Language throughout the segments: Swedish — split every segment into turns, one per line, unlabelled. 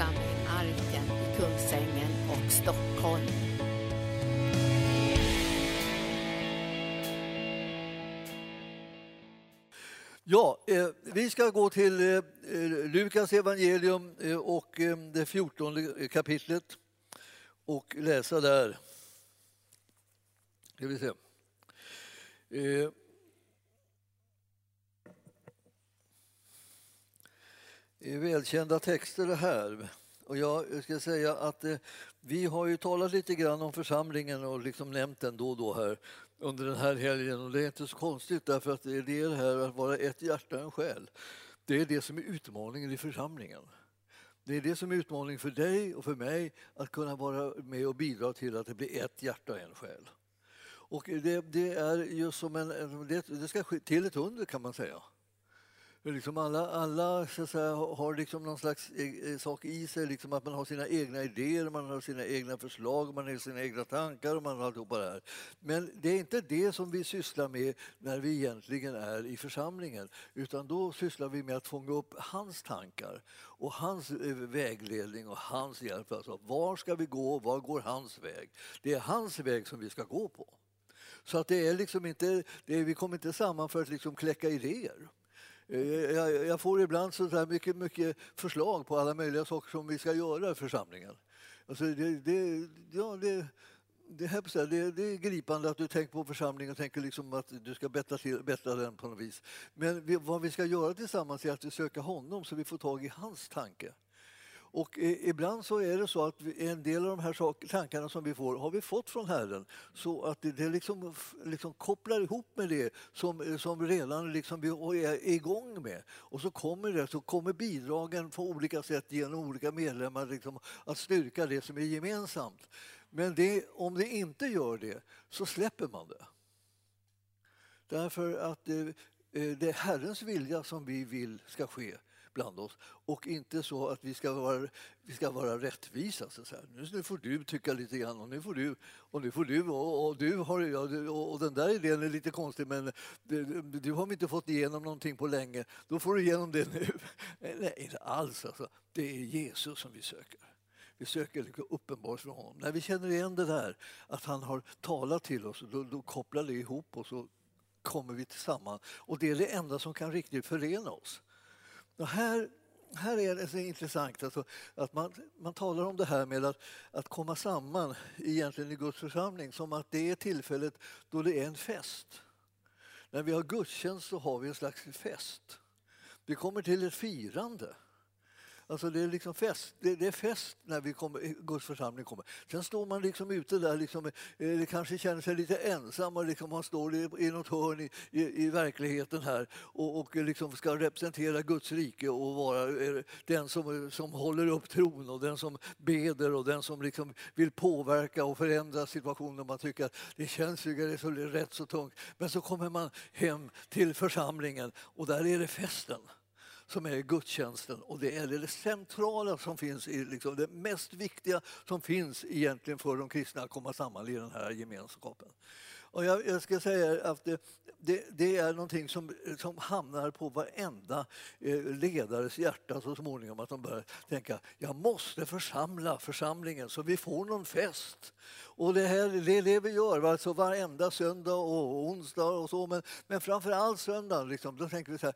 församling Arken i Kungsängen och Stockholm.
Ja, eh, vi ska gå till eh, Lukas evangelium eh, och eh, det fjortonde kapitlet och läsa där. Ska vi se. Eh, Det är välkända texter det här. Och jag ska säga att eh, vi har ju talat lite grann om församlingen och liksom nämnt den då och då här under den här helgen. Och det är inte så konstigt därför att det är det här att vara ett hjärta och en själ. Det är det som är utmaningen i församlingen. Det är det som är utmaningen för dig och för mig att kunna vara med och bidra till att det blir ett hjärta och en själ. Och det, det är just som en, det, det ska ske till ett under kan man säga. Liksom alla alla så att säga, har liksom någon slags e, e, sak i sig, liksom att man har sina egna idéer, man har sina egna förslag, man har sina egna tankar och man har alltihopa det här. Men det är inte det som vi sysslar med när vi egentligen är i församlingen, utan då sysslar vi med att fånga upp hans tankar och hans eh, vägledning och hans hjälp. Alltså, var ska vi gå? Var går hans väg? Det är hans väg som vi ska gå på. Så att det är liksom inte, det är, vi kommer inte samman för att liksom kläcka idéer. Eh, jag, jag får ibland så där mycket, mycket förslag på alla möjliga saker som vi ska göra i församlingen. Alltså det, det, ja, det, det, här, det, det är gripande att du tänker på församlingen och tänker liksom att du ska bättra, till, bättra den på något vis. Men vi, vad vi ska göra tillsammans är att vi söker honom så vi får tag i hans tanke. Och ibland så är det så att en del av de här tankarna som vi får har vi fått från Herren så att det, liksom, liksom kopplar ihop med det som, som redan liksom vi är igång med. Och så kommer det, så kommer bidragen på olika sätt genom olika medlemmar liksom, att styrka det som är gemensamt. Men det, om det inte gör det så släpper man det. Därför att det, det är Herrens vilja som vi vill ska ske bland oss och inte så att vi ska vara, vi ska vara rättvisa. Så här. Nu får du tycka lite grann och nu får du och nu får du och, och du har, ja, och, och den där idén är lite konstig men du, du har inte fått igenom någonting på länge. Då får du igenom det nu. Nej, inte alls. Alltså. Det är Jesus som vi söker. Vi söker liksom uppenbart från honom. När vi känner igen det där, att han har talat till oss, då, då kopplar det ihop oss och så kommer vi tillsammans. Och det är det enda som kan riktigt förena oss. Och här, här är det så intressant alltså, att man, man talar om det här med att, att komma samman egentligen i Guds församling som att det är tillfället då det är en fest. När vi har gudstjänst så har vi en slags fest. Vi kommer till ett firande. Alltså det är liksom fest. Det, det, är fest när vi kommer, Guds församling kommer. Sen står man liksom ute där, liksom, eh, kanske känner sig lite ensam och liksom man står i, i något hörn i, i, i verkligheten här och, och liksom ska representera Guds rike och vara eh, den som, som håller upp tron och den som beder och den som liksom vill påverka och förändra situationen. Man tycker att det känns ju det är så rätt så tungt. Men så kommer man hem till församlingen och där är det festen som är gudstjänsten och det är det centrala som finns, i, liksom, det mest viktiga som finns egentligen för de kristna att komma samman i den här gemenskapen. Och jag, jag ska säga att det, det, det, är någonting som, som hamnar på varenda eh, ledares hjärta så småningom, att de börjar tänka jag måste församla församlingen så vi får någon fest. Och det, här, det är det vi gör, alltså varenda söndag och onsdag och så, men, men framför allt söndagen, liksom, då tänker vi så här,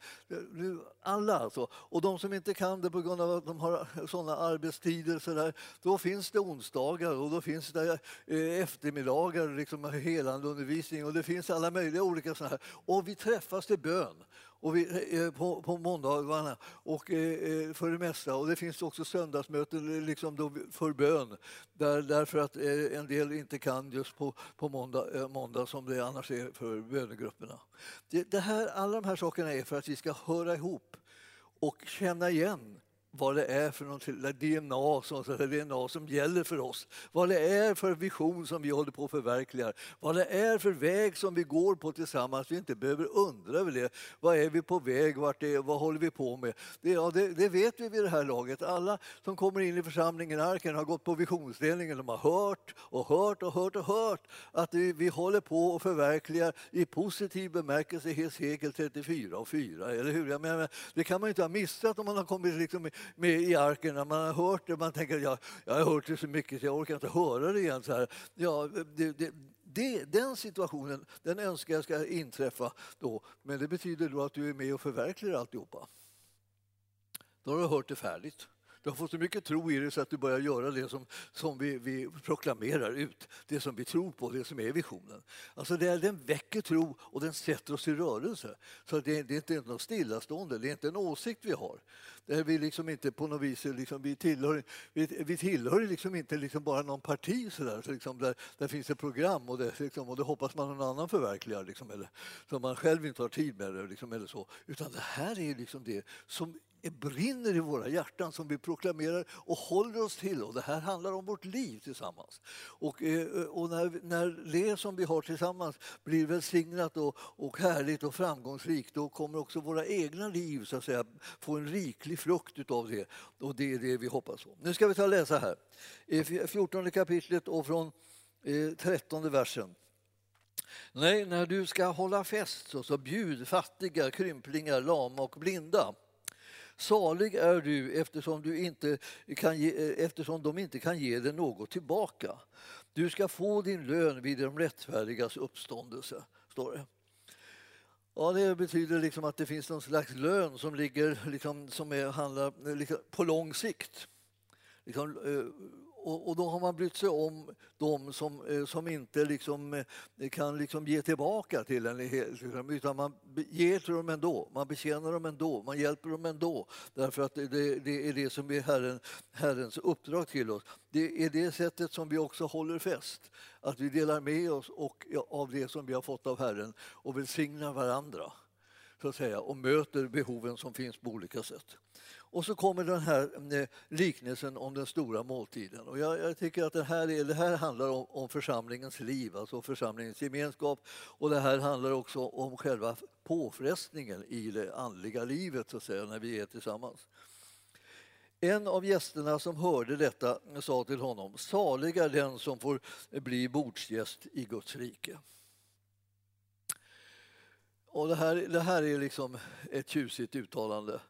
nu, alla alltså. Och de som inte kan det på grund av att de har sådana arbetstider, så där, då finns det onsdagar och då finns det eh, eftermiddagar, liksom, helande undervisning och det finns alla möjliga olika sådana här. Och vi träffas till bön och vi, eh, eh, på, på måndagarna och, eh, eh, för det mesta. Och det finns också söndagsmöten liksom för bön där, därför att en del inte kan just på, på måndag, måndag som det annars är för bönegrupperna. Det, det här, alla de här sakerna är för att vi ska höra ihop och känna igen vad det är för något DNA som, alltså, DNA som gäller för oss. Vad det är för vision som vi håller på att förverkliga. Vad det är för väg som vi går på tillsammans. Vi inte behöver undra över det. Vad är vi på väg? Vart är, vad håller vi på med? Det, ja, det, det, vet vi vid det här laget. Alla som kommer in i församlingen Arken har gått på visionsdelningen. De har hört och hört och hört och hört att vi, vi håller på att förverkliga i positiv bemärkelse Hesekiel 34 och 4. Eller hur? Jag menar, det kan man inte ha missat om man har kommit liksom med i arken när man har hört det. Man tänker ja, jag har hört det så mycket så jag orkar inte höra det igen. Så här. Ja, det, det, det, den situationen den önskar jag ska inträffa då, men det betyder då att du är med och förverkligar alltihopa. Då har du hört det färdigt. Du har fått så mycket tro i dig så att du börjar göra det som, som vi, vi proklamerar ut, det som vi tror på, det som är visionen. Alltså det, den väcker tro och den sätter oss i rörelse. Så det, det är inte något stillastående, det är inte en åsikt vi har. Det är vi liksom inte på något vis, liksom, vi tillhör, vi, vi tillhör liksom inte liksom bara någon parti så där, så liksom där, där finns ett program och det, liksom, och det hoppas man någon annan förverkligar, liksom, eller, som man själv inte har tid med. Det, liksom, eller så. Utan det här är liksom det som brinner i våra hjärtan som vi proklamerar och håller oss till. Och det här handlar om vårt liv tillsammans. Och, eh, och när, när det som vi har tillsammans blir välsignat och, och härligt och framgångsrikt då kommer också våra egna liv så att säga, få en riklig frukt av det. Och det är det vi hoppas på. Nu ska vi ta och läsa här. Eh, I 14 kapitlet och från eh, 13 versen. Nej, när du ska hålla fest så, så bjud fattiga, krymplingar, lama och blinda Salig är du eftersom, du inte kan ge, eh, eftersom de inte kan ge dig något tillbaka. Du ska få din lön vid de rättfärdigas uppståndelse, står det. Ja, det betyder liksom att det finns någon slags lön som ligger liksom, som är, handlar liksom, på lång sikt. Liksom, eh, och, och, då har man brytt sig om de som, eh, som inte liksom, eh, kan liksom ge tillbaka till en, utan man ger till dem ändå, man betjänar dem ändå, man hjälper dem ändå därför att det, det är det som är Herren, Herrens uppdrag till oss. Det är det sättet som vi också håller fest. att vi delar med oss och, av det som vi har fått av Herren och välsignar varandra så att säga, och möter behoven som finns på olika sätt. Och så kommer den här mm, eh, liknelsen om den stora måltiden. Och jag, jag tycker att det här, är, det här handlar om, om, församlingens liv, alltså församlingens gemenskap. Och det här handlar också om själva påfrestningen i det andliga livet, så att säga, när vi är tillsammans. En av gästerna som hörde detta eh, sa till honom, salig är den som får eh, bli bordsgäst i Guds rike. Och det, här, det här är liksom ett tjusigt uttalande.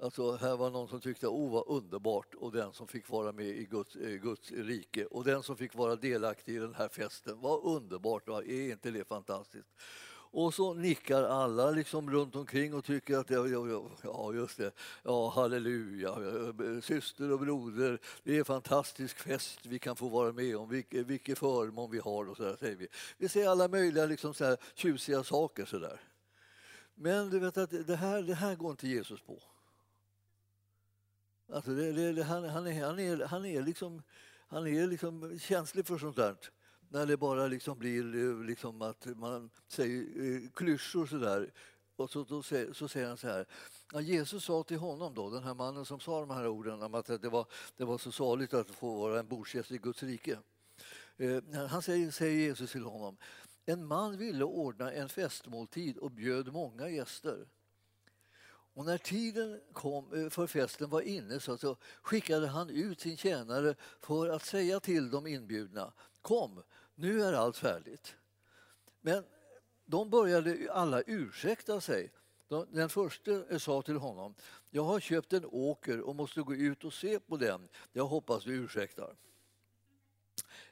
Alltså, här var någon som tyckte oh, var underbart och den som fick vara med i Guds, eh, Guds rike och den som fick vara delaktig i den här festen. Vad underbart! Va? Är inte det fantastiskt? Och så nickar alla liksom runt omkring och tycker att ja, ja, just det, ja, halleluja, syster och broder, det är en fantastisk fest vi kan få vara med om, vilken, vilke förmån vi har och så där, säger vi. Vi säger alla möjliga liksom så här, tjusiga saker så där. Men du vet att det här, det här går inte Jesus på. Alltså det, det, han, han, är, han, är, han, är liksom, han är liksom känslig för sånt där. När det bara liksom blir eh, liksom att man säger eh, klyschor sådär. Och så, då, så säger han så här. Ja, Jesus sa till honom, då, den här mannen som sa de här orden om att det var, det var så saligt att få vara en bordsgäst i Guds rike. Eh, han säger, säger Jesus till honom. En man ville ordna en festmåltid och bjöd många gäster. Och när tiden kom eh, för festen var inne så, så skickade han ut sin tjänare för att säga till de inbjudna Kom, nu är allt färdigt. Men de började alla ursäkta sig. Den första eh, sa till honom Jag har köpt en åker och måste gå ut och se på den. Jag hoppas du ursäktar.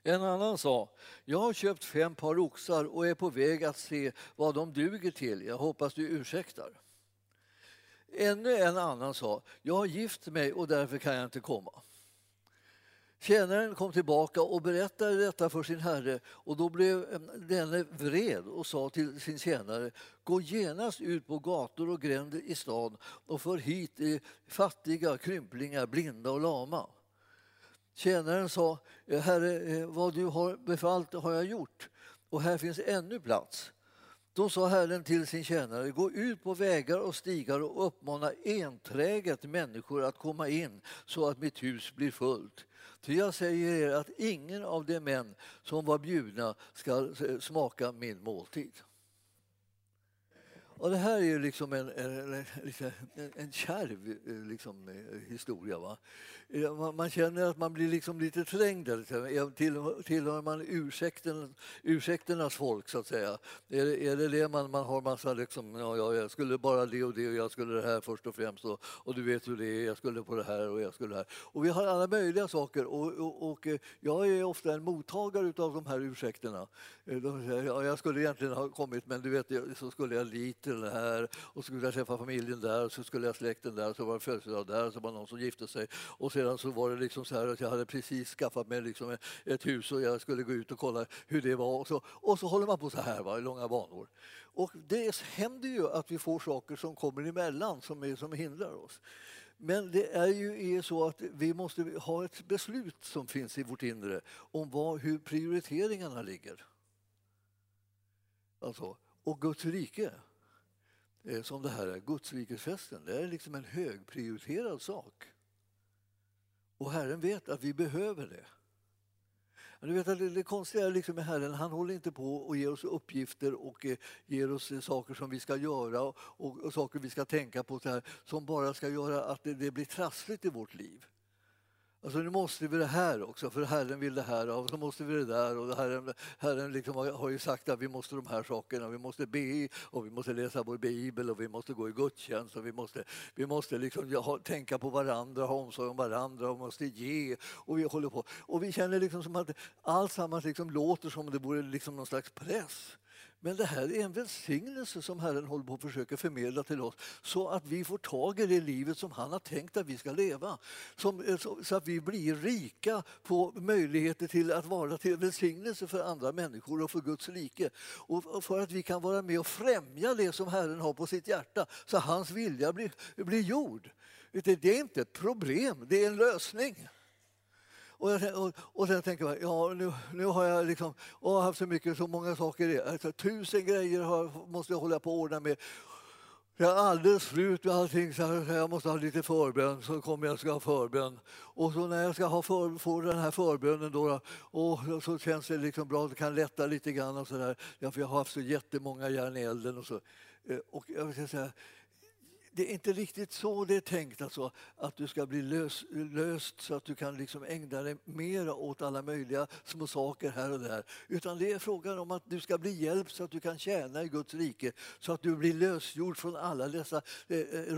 En annan sa, jag har köpt fem par oxar och är på väg att se vad de duger till. Jag hoppas du ursäktar. Ännu en annan sa, jag har gift mig och därför kan jag inte komma. Tjänaren kom tillbaka och berättade detta för sin herre och då blev eh, denne vred och sa till sin tjänare Gå genast ut på gator och gränder i stan och för hit fattiga, krymplingar, blinda och lama. Tjänaren sa eh, Herre, eh, vad du har befallt har jag gjort och här finns ännu plats. Då sa Herren till sin tjänare, gå ut på vägar och stigar och uppmana enträget människor att komma in så att mitt hus blir fullt. Ty jag säger er att ingen av de män som var bjudna ska eh, smaka min måltid. Och det här är ju liksom en, en, en, en liksom kärv eh, liksom, eh, historia. Va? Man, man, känner att man blir liksom lite trängd. Liksom. Till, tillhör man ursäkten, ursäkternas folk, så att säga? Är, det, är det det man, man har massa liksom, ja, ja, jag skulle bara det och det och jag skulle det här först och främst och, och du vet hur det är, jag skulle på det här och jag skulle det här. Och vi har alla möjliga saker och, och, och eh, jag är ofta en mottagare av de här ursäkterna. Ja, jag skulle egentligen ha kommit men du vet, så skulle jag dit till det här och så skulle jag träffa familjen där och så skulle jag släkten där så var det födelsedag där och så var det någon som gifte sig och sedan så var det liksom så här att jag hade precis skaffat mig liksom ett hus och jag skulle gå ut och kolla hur det var och så, och så håller man på så här va, i långa banor. Och det händer ju att vi får saker som kommer emellan som, är, som hindrar oss. Men det är ju är så att vi måste ha ett beslut som finns i vårt inre om vad, hur prioriteringarna ligger. Alltså, och Guds rike, Eh, som det här gudsrikesfesten. Det är liksom en högprioriterad sak. Och Herren vet att vi behöver det. Du vet att det, konstiga är liksom med Herren, han håller inte på och ger oss uppgifter och eh, ger oss eh, saker som vi ska göra och, och, saker vi ska tänka på så här, som bara ska göra att det, det blir trassligt i vårt liv. Alltså nu måste vi det här också, för Herren vill det här och så måste vi det där. Och Herren, Herren liksom har ju sagt att vi måste de här sakerna. Vi måste be och vi måste läsa vår bibel och vi måste gå i gudstjänst och vi måste, vi måste liksom ha, tänka på varandra, ha omsorg om varandra och måste ge. Och vi håller på. Och vi känner liksom som att alltsammans liksom låter som om det vore liksom någon slags press. Men det här är en välsignelse som Herren håller på att försöka förmedla till oss så att vi får tag i det livet som han har tänkt att vi ska leva. Som, eh, så, att vi blir rika på möjligheter till att vara till välsignelse för andra människor och för Guds rike. Och för att vi kan vara med och främja det som Herren har på sitt hjärta så hans vilja blir, blir gjord. Det är inte ett problem, det är en lösning. Och, jag, och, och sen tänker man, ja nu, nu har jag liksom, åh, haft så mycket, så många saker, alltså, tusen grejer har, måste jag hålla på och ordna med. Jag är alldeles slut med allting, så jag måste ha lite förbön, så kommer jag ska ha förbön. Och så när jag ska ha för, få den här förbönen då, och så känns det liksom bra, det kan lätta lite grann och sådär. Ja, för jag har haft så jättemånga järn i elden och så. Eh, och jag vill säga, det är inte riktigt så det är tänkt, alltså, att du ska bli lös, löst så att du kan liksom ägna dig mer åt alla möjliga små saker här och där. Utan det är frågan om att du ska bli hjälpt så att du kan tjäna i Guds rike, så att du blir lösgjord från alla dessa eh, eh,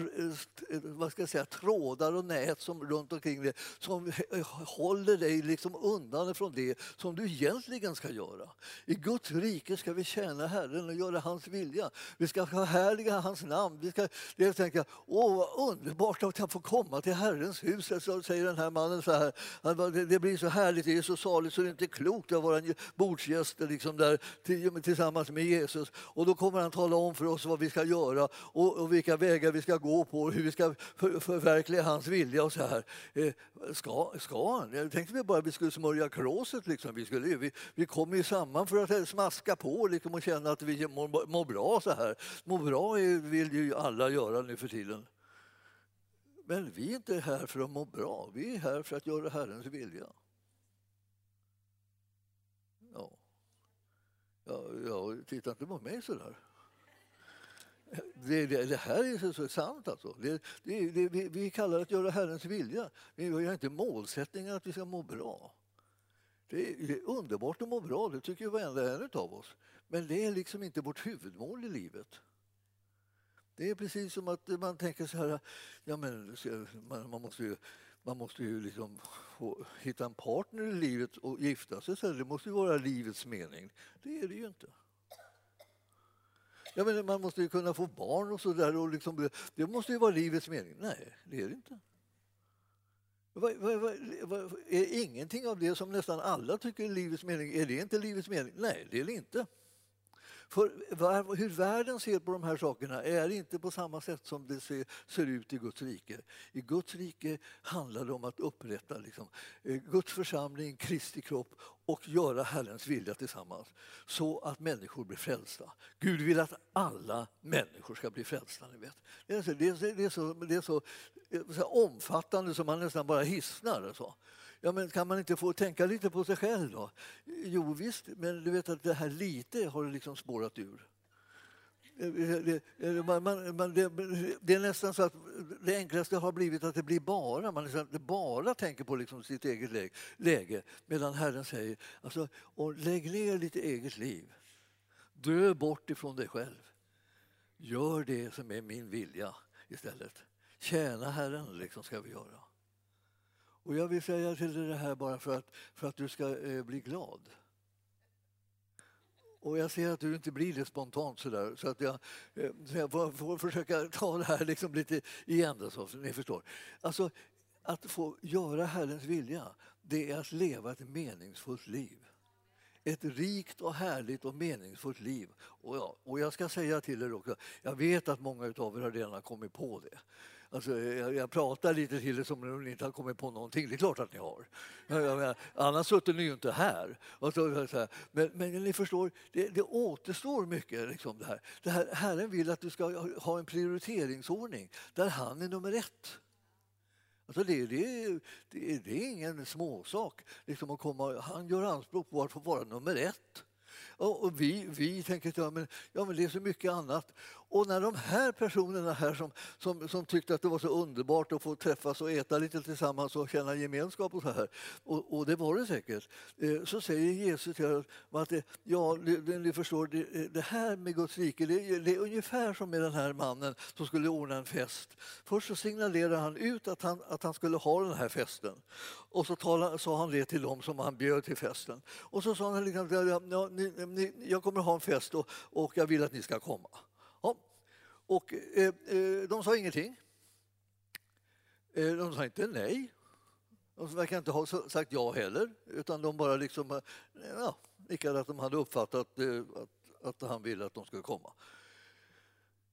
eh vad ska jag säga, trådar och nät som runt omkring dig som håller dig liksom undan från det som du egentligen ska göra. I Guds rike ska vi tjäna Herren och göra hans vilja. Vi ska förhärliga hans namn. Vi ska, det tänka, åh vad underbart att jag får komma till Herrens hus. Så säger den här mannen så här, det blir så härligt, det är så saligt så det är inte klokt att vara bordsgäster liksom där tillsammans med Jesus. Och då kommer han tala om för oss vad vi ska göra och, och vilka vägar vi ska gå på och hur vi ska för, förverkliga hans vilja och så här. Eh, ska, ska han? Jag tänkte vi bara att vi skulle smörja kråset liksom. Vi, skulle, vi, vi kommer ju samman för att smaska på liksom, och känna att vi mår, mår bra så här. Må bra vill ju alla göra nu för tiden. Men vi är inte här för att må bra, vi är här för att göra Herrens vilja. Ja, ja, ja titta inte på mig så där. Det, det, det, här är så, så sant. Alltså. Det, det, det, vi, vi kallar det att göra Herrens vilja. Vi har inte målsättningen att vi ska må bra. Det är, det är underbart att må bra, det tycker varenda en av oss. Men det är liksom inte vårt huvudmål i livet. Det är precis som att man tänker så här, ja men man, man måste ju, man måste ju liksom få, hitta en partner i livet och gifta sig. Så det måste ju vara livets mening. Det är det ju inte. Ja, men man måste ju kunna få barn och så där. liksom, det måste ju vara livets mening. Nej, det är det inte. Va, va, va, är ingenting av det som nästan alla tycker är livets mening, är det inte livets mening? Nej, det är det inte. För hur världen ser på de här sakerna är inte på samma sätt som det ser, ser ut i Guds rike. I Guds rike handlar det om att upprätta liksom, eh, Guds församling, Kristi kropp och göra Herrens vilja tillsammans så att människor blir frälsta. Gud vill att alla människor ska bli frälsta. Ni vet. Det, är så, det, är, det, är så, det är så, eh, så omfattande som man nästan bara hissnar. Så. Ja, men kan man inte få tänka lite på sig själv då? Jo visst, men du vet att det här lite har liksom spårat ur. Eh, eh, eh, det, man, man, det, det, är nästan så att det enklaste har blivit att det blir bara. Man liksom, bara tänker på liksom sitt eget läge, läge. Medan Herren säger alltså, och lägg ner ditt eget liv. Dö bort ifrån dig själv. Gör det som är min vilja istället. Tjäna Herren liksom ska vi göra. Och jag vill säga till dig det här bara för att, för att du ska eh, bli glad. Och jag ser att du inte blir det spontant sådär, så att jag, eh, så jag får, får, försöka ta det här liksom lite igen. Då, så ni förstår. Alltså, att få göra Herrens vilja, det är att leva ett meningsfullt liv. Ett rikt och härligt och meningsfullt liv. Och, ja, och jag ska säga till er också, jag vet att många av er har redan kommit på det. Alltså, eh, jag, jag pratar lite till er som om ni inte har kommit på någonting. Det är klart att ni har. Menar, annars sitter ni ju inte här. Så, men, men, ni förstår, det, det återstår mycket. Liksom det här. Det här. Herren vill att du ska ha en prioriteringsordning där han är nummer ett. Alltså det, det, det, det är ingen småsak. Liksom att komma, han gör anspråk på att få vara nummer ett. Och vi, vi tänker att ja, men, ja, men det är så mycket annat. Och när de här personerna här som, som, som tyckte att det var så underbart att få träffas och äta lite tillsammans och känna gemenskap och så här, och, och det var det säkert, eh, så säger Jesus till dem att det, ja, ni, ni förstår, det, eh, det, här med Guds rike, det, det, är ungefär som med den här mannen som skulle ordna en fest. Först så signalerade han ut att han, att han skulle ha den här festen och så talade, sa han det till dem som han bjöd till festen. Och så sa han liksom, ja, ni, ni, jag kommer ha en fest och, och jag vill att ni ska komma. Och eh, eh, de sa ingenting. Eh, de sa inte nej. De verkar inte ha sagt ja heller, utan de bara liksom, eh, ja, nickade att de hade uppfattat att, att han ville att de skulle komma.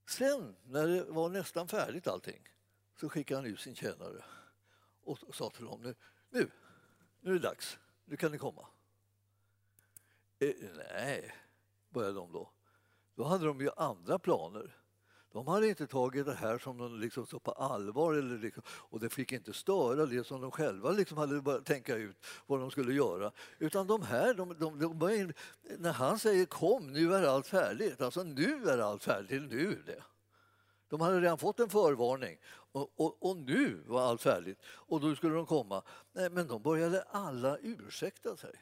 Sen, när det var nästan färdigt allting, så skickade han ut sin tjänare och sa till dem nu, nu, nu är det dags, nu kan ni komma. E, nej, började de då. Då hade de ju andra planer. De hade inte tagit det här som de liksom så på allvar eller liksom, och det fick inte störa det som de själva liksom hade börjat tänka ut vad de skulle göra. Utan de här, de, de, de in, när han säger kom, nu är allt färdigt, alltså nu är allt färdigt, nu är det. De hade redan fått en förvarning och, och, och, nu var allt färdigt och då skulle de komma. Nej, men de började alla ursäkta sig.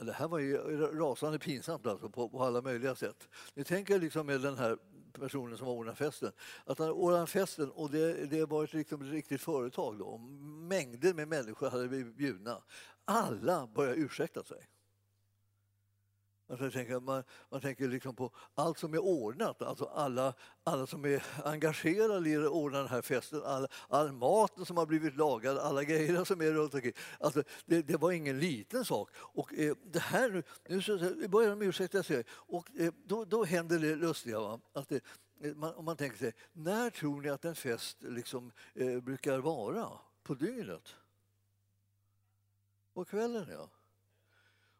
Det här var ju rasande pinsamt alltså på, på alla möjliga sätt. Ni tänker liksom med den här personen som ordnade festen. Att han ordnade festen och det, det var ett liksom riktigt företag då. Mängder med människor hade blivit bjudna. Alla började ursäkta sig. Alltså jag tänker, man, man tänker liksom på allt som är ordnat, alltså alla, alla som är engagerade i att ordna den här festen, all, all maten som har blivit lagad, alla grejer som är runt omkring. Alltså, det, det var ingen liten sak. Och eh, det här nu, nu så, börjar de ursäkta sig och eh, då, då händer det lustiga. Va? Att det, man, om man tänker sig, när tror ni att en fest liksom, eh, brukar vara på dygnet? På kvällen, ja.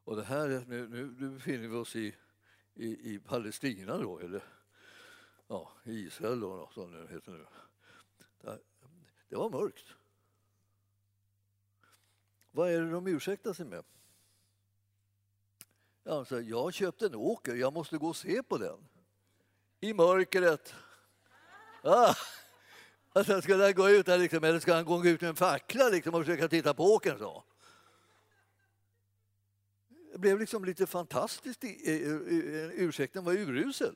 Och det här, nu, nu, nu befinner vi oss i, i, i Palestina då, eller ja, Israel då, som det heter nu. Det var mörkt. Vad är det de ursäktar sig med? Alltså, jag har köpt en åker, jag måste gå och se på den. I mörkret. Ah. Alltså, ska han gå ut där liksom, eller ska han gå ut med en fackla liksom, och försöka titta på åkern? Så? Det blev liksom lite fantastiskt. Ursäkten var urusel.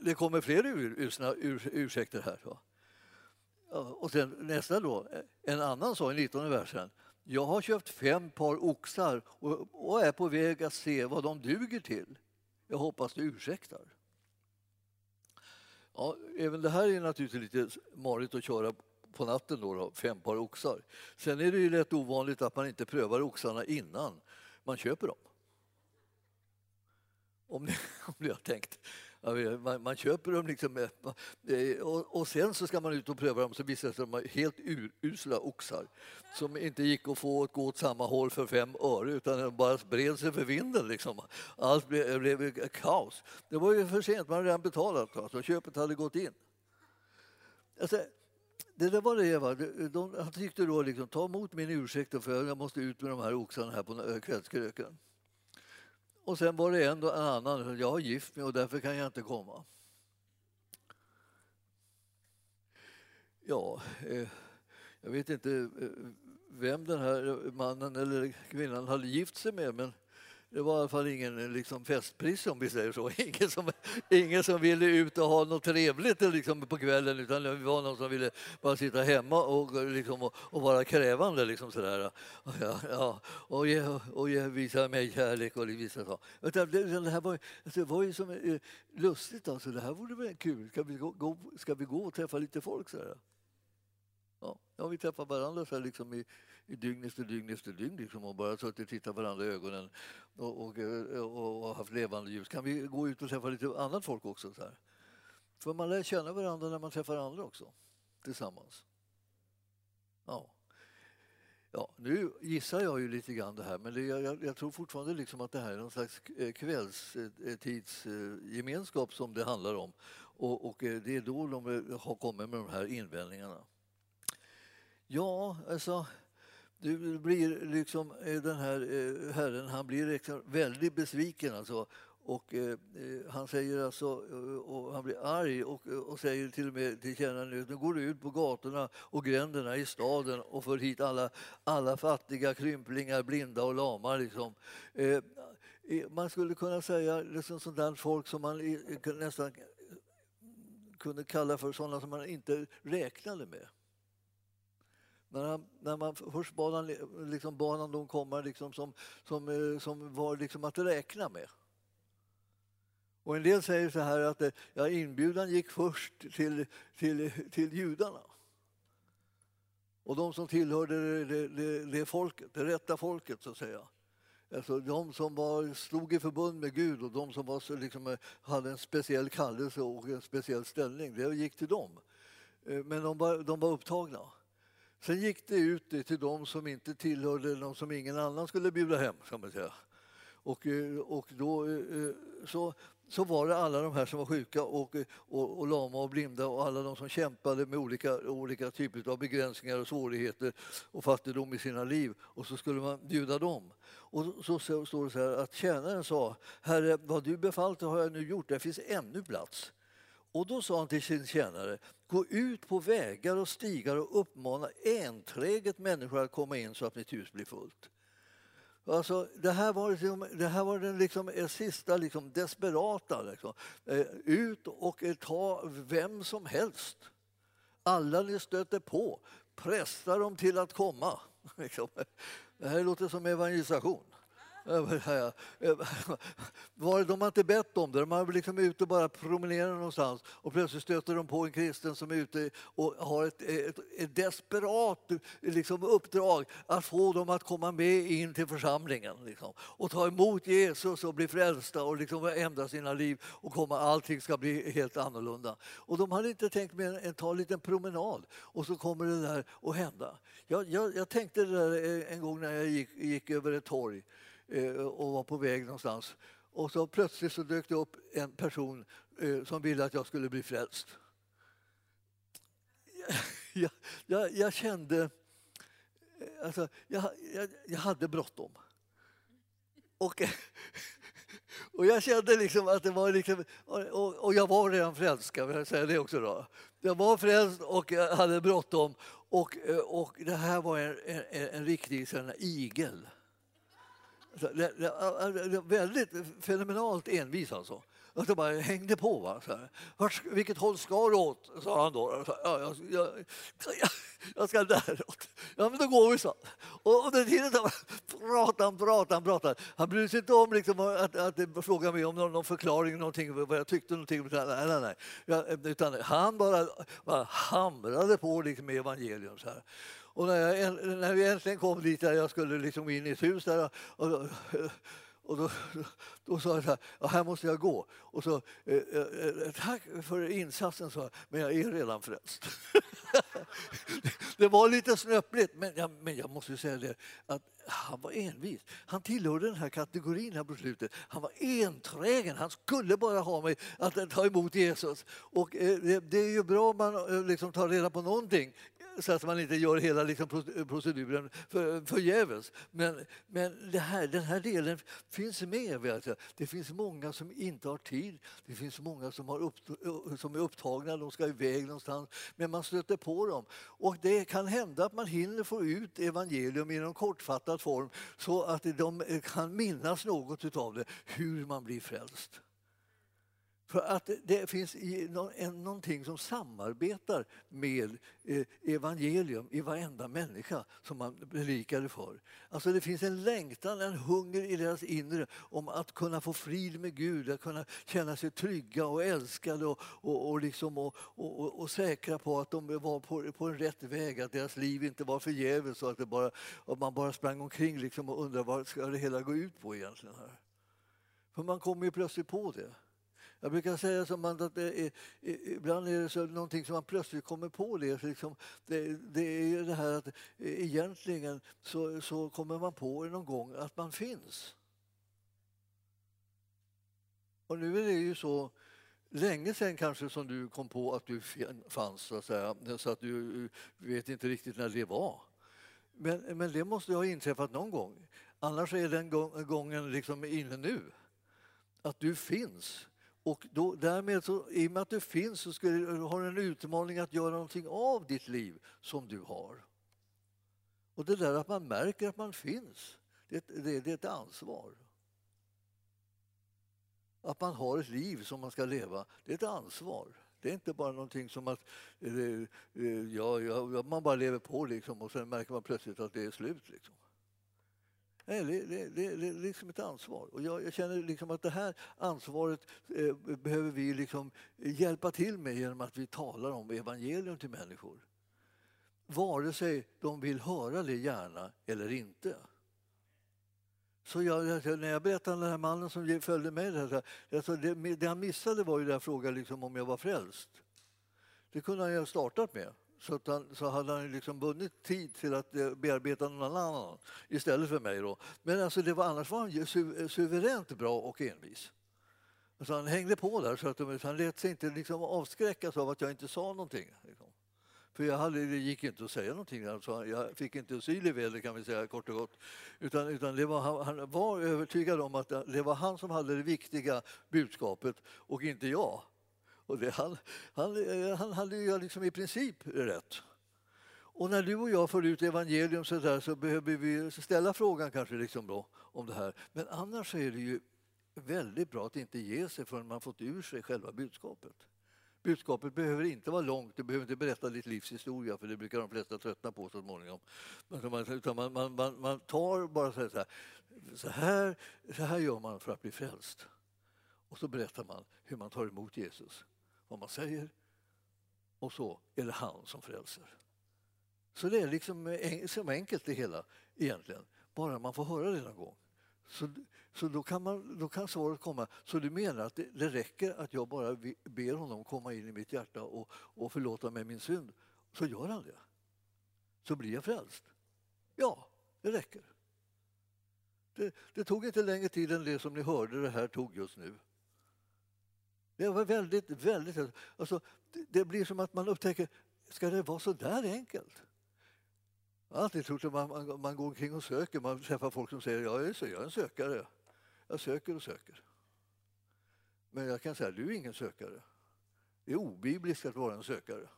Det kommer fler urusla ursäkter här. Och sen nästa då, en annan sa i 19 versen. Jag har köpt fem par oxar och är på väg att se vad de duger till. Jag hoppas du ursäktar. Ja, även det här är naturligtvis lite marigt att köra på natten, då, då, fem par oxar. Sen är det ju rätt ovanligt att man inte prövar oxarna innan man köper dem. Om ni, om ni har tänkt. Man, man köper dem liksom, eh, och, och, sen så ska man ut och pröva dem så visar det sig att de är helt urusla oxar som inte gick att få att gå åt samma håll för fem öre utan de bara spred sig för vinden. Liksom. Allt blev, blev kaos. Det var ju för sent, man hade redan betalat. Alltså, köpet hade gått in. Alltså, det där var det Eva. De, han tyckte då liksom, ta emot min ursäkt för jag måste ut med de här oxarna här på kvällskröken. Och sen var det en, en annan, jag har gift mig och därför kan jag inte komma. Ja, eh, jag vet inte eh, vem den här mannen eller kvinnan hade gift sig med men det var i alla fall ingen eh, liksom, festpris om vi säger så. Ingen som, ingen som ville ut och ha något trevligt eh, liksom, på kvällen utan det var någon som ville bara sitta hemma och, eh, liksom, och, och vara krävande. Liksom, sådär. Och, Ja, ja, och, ge, och ge, visa mig kärlek och visa så. Det, det, här var, alltså, det var ju som, lustigt. Alltså. Det här vore väl kul. Ska vi gå, gå, ska vi gå och träffa lite folk? Sådär? Ja, ja, vi träffar varandra så här, liksom i dygn efter dygn efter dygn liksom, och bara suttit och tittat varandra i ögonen och, och, och, och, haft levande ljus. Kan vi gå ut och träffa lite annat folk också? Så här? För man lär känna varandra när man träffar andra också, tillsammans. Ja. Ja, nu gissar jag ju lite grann det här, men det, jag, jag, tror fortfarande liksom att det här är någon slags eh, kvällstidsgemenskap som det handlar om. Och, och eh, det är då de har kommit med de här invändningarna. Ja, alltså du blir liksom eh, den här eh, herren, han blir liksom väldigt besviken alltså. Och eh, eh han säger alltså, och han blir arg och, och säger till och med till tjänaren nu går du ut på gatorna och gränderna i staden och för hit alla, alla fattiga krymplingar, blinda och lama. Liksom. Eh, man skulle kunna säga liksom sådant folk som man nästan kunde kalla för sådana som man inte räknade med. När, han, när man först bad han, liksom, bad han dem komma liksom, som, som, eh, som var liksom att räkna med. Och en del säger så här att eh, ja, inbjudan gick först till, till, till judarna. Och de som tillhörde det, det, det, folket, det rätta folket så att säga. Alltså de som var, stod i förbund med Gud och de som var, liksom, eh, hade en speciell kallelse och en speciell ställning, det gick till dem. Men de var, de var upptagna. Sen gick det ut till de som inte tillhörde, de som ingen annan skulle bjuda hem. Kan man säga. Och, eh, och då, eh, eh, så, så var det alla de här som var sjuka och, och, och lama och blinda och alla de som kämpade med olika, olika typer av begränsningar och svårigheter och fattigdom i sina liv. Och så skulle man bjuda dem. Och så, så står det så här att tjänaren sa Herre, vad du befallt har jag nu gjort, det finns ännu plats. Och då sa han till sin tjänare, gå ut på vägar och stigar och uppmana enträget människor att komma in så att mitt hus blir fullt. Alltså, det här var, liksom, det här var den liksom, eh, sista liksom, desperata. Liksom. Eh, ut och eh, ta vem som helst. Alla ni stöter på, pressa dem till att komma. Liksom. Det här låter som evangelisation. Var de har inte bett om det, de har liksom ute och bara promenerar någonstans och plötsligt stöter de på en kristen som är ute och har ett, ett, ett desperat liksom, uppdrag att få dem att komma med in till församlingen liksom, och ta emot Jesus och bli frälsta och liksom ändra sina liv och komma, allting ska bli helt annorlunda. Och de hade inte tänkt mer än ta en liten promenad och så kommer det där att hända. Jag, jag, jag tänkte det där eh, en gång när jag gick, gick över ett torg Eh, och var på väg någonstans. Och så plötsligt så dök det upp en person eh, som ville att jag skulle bli frälst. Jag, jag, jag kände... Eh, alltså, jag, jag, jag hade bråttom. Och, och jag kände liksom att det var liksom, och, och jag var redan frälst, ska jag säga det också då. Jag var frälst och jag hade bråttom och, och det här var en, en, en riktig sån igel. Väldigt fenomenalt envis alltså. Att de bara hängde på. Va? Så här. Vart, vilket håll ska du åt? sa han då. Så, här, ja, jag, jag, jag, jag ska däråt. Ja, men då går vi så. Och under tiden pratade han, pratade han, pratade han. brydde sig inte om liksom, att, att fråga mig om någon, någon förklaring, någonting, vad jag tyckte. Någonting. Nej, nej, nej. Ja, utan han bara, bara hamrade på liksom, med evangelium. Så här. Och när, jag, när vi äntligen kom dit där jag skulle liksom in i ett hus där och, och, och då, då, sa jag så här, ja, här måste jag gå. Och så, eh, eh, tack för insatsen, sa jag, men jag är redan frälst. det var lite snöpligt, men jag, men jag måste säga det att han var envis. Han tillhörde den här kategorin här på slutet. Han var enträgen, han skulle bara ha mig att ta emot Jesus. Och eh, det, det, är ju bra om man eh, liksom tar reda på någonting så att man inte gör hela liksom, proceduren för, förgäves. Men, men det här, den här delen finns med. Vet jag. Det finns många som inte har tid. Det finns många som, har upp, som är upptagna, de ska iväg någonstans. Men man stöter på dem. Och det kan hända att man hinner få ut evangelium i någon kortfattad form så att de kan minnas något av det, hur man blir frälst. För att det finns någonting som samarbetar med eh, evangelium i varenda människa som man berikade för. Alltså det finns en längtan, en hunger i deras inre om att kunna få frid med Gud, att kunna känna sig trygga och älskade och, och, och, liksom och, och, och säkra på att de var på, på en rätt väg, att deras liv inte var förgäves och att, det bara, att man bara sprang omkring liksom och undrade vad ska det hela gå ut på egentligen. Här. För man kommer ju plötsligt på det. Jag brukar säga som att det är, ibland är det så någonting som man plötsligt kommer på det. Liksom, det, det är det här att egentligen så, så kommer man på någon gång att man finns. Och nu är det ju så länge sen kanske som du kom på att du fanns, så att, säga, så att du vet inte riktigt när det var. Men, men det måste ju ha inträffat någon gång. Annars är den gången liksom inne nu. Att du finns. Och då, därmed, så, i och med att du finns, så du, har du en utmaning att göra någonting av ditt liv som du har. Och det där att man märker att man finns, det, det, det är ett ansvar. Att man har ett liv som man ska leva, det är ett ansvar. Det är inte bara någonting som att eh, eh, ja, ja, man bara lever på liksom, och sen märker man plötsligt att det är slut. Liksom. Nej, det, det, det, det, är liksom ett ansvar. Och jag, jag känner liksom att det här ansvaret eh, behöver vi liksom hjälpa till med genom att vi talar om evangelium till människor. Vare sig de vill höra det gärna eller inte. Så jag, när jag berättade om den här mannen som följde med, alltså det, det han missade var ju den frågan liksom om jag var frälst. Det kunde han ju ha startat med. Så, att han, så hade han liksom vunnit tid till att eh, bearbeta någon annan istället för mig. Då. Men alltså det var, annars var han su suveränt bra och envis. Alltså han hängde på där, så att han lät sig inte liksom avskräckas av att jag inte sa någonting. Liksom. För jag hade, det gick inte att säga någonting. Alltså, jag fick inte asyl i väder kan vi säga kort och gott. Utan, utan det var, han, han var övertygad om att det var han som hade det viktiga budskapet och inte jag. Och det, han, han, eh, han hade ju liksom i princip rätt. Och när du och jag får ut evangelium så, där, så behöver vi ställa frågan kanske liksom då, om det här. Men annars är det ju väldigt bra att inte ge sig förrän man fått ur sig själva budskapet. Budskapet behöver inte vara långt, du behöver inte berätta ditt livs historia för det brukar de flesta tröttna på så småningom. Utan man, man, man, man tar bara så här, så här, så här gör man för att bli frälst. Och så berättar man hur man tar emot Jesus vad man säger och så är det han som frälser. Så det är liksom som enkelt det hela egentligen, bara man får höra det någon gång. Så, så då, kan man, då kan svaret komma. Så du menar att det, det räcker att jag bara ber honom komma in i mitt hjärta och, och förlåta mig min synd, så gör han det. Så blir jag frälst. Ja, det räcker. Det, det tog inte längre tid än det som ni hörde det här tog just nu. Det var väldigt, väldigt... Alltså, det blir som att man upptäcker, ska det vara så där enkelt? Jag har alltid trott att man, man, man går omkring och söker, man träffar folk som säger ja, jag är en sökare. Jag söker och söker. Men jag kan säga, du är ingen sökare. Det är obibliskt att vara en sökare.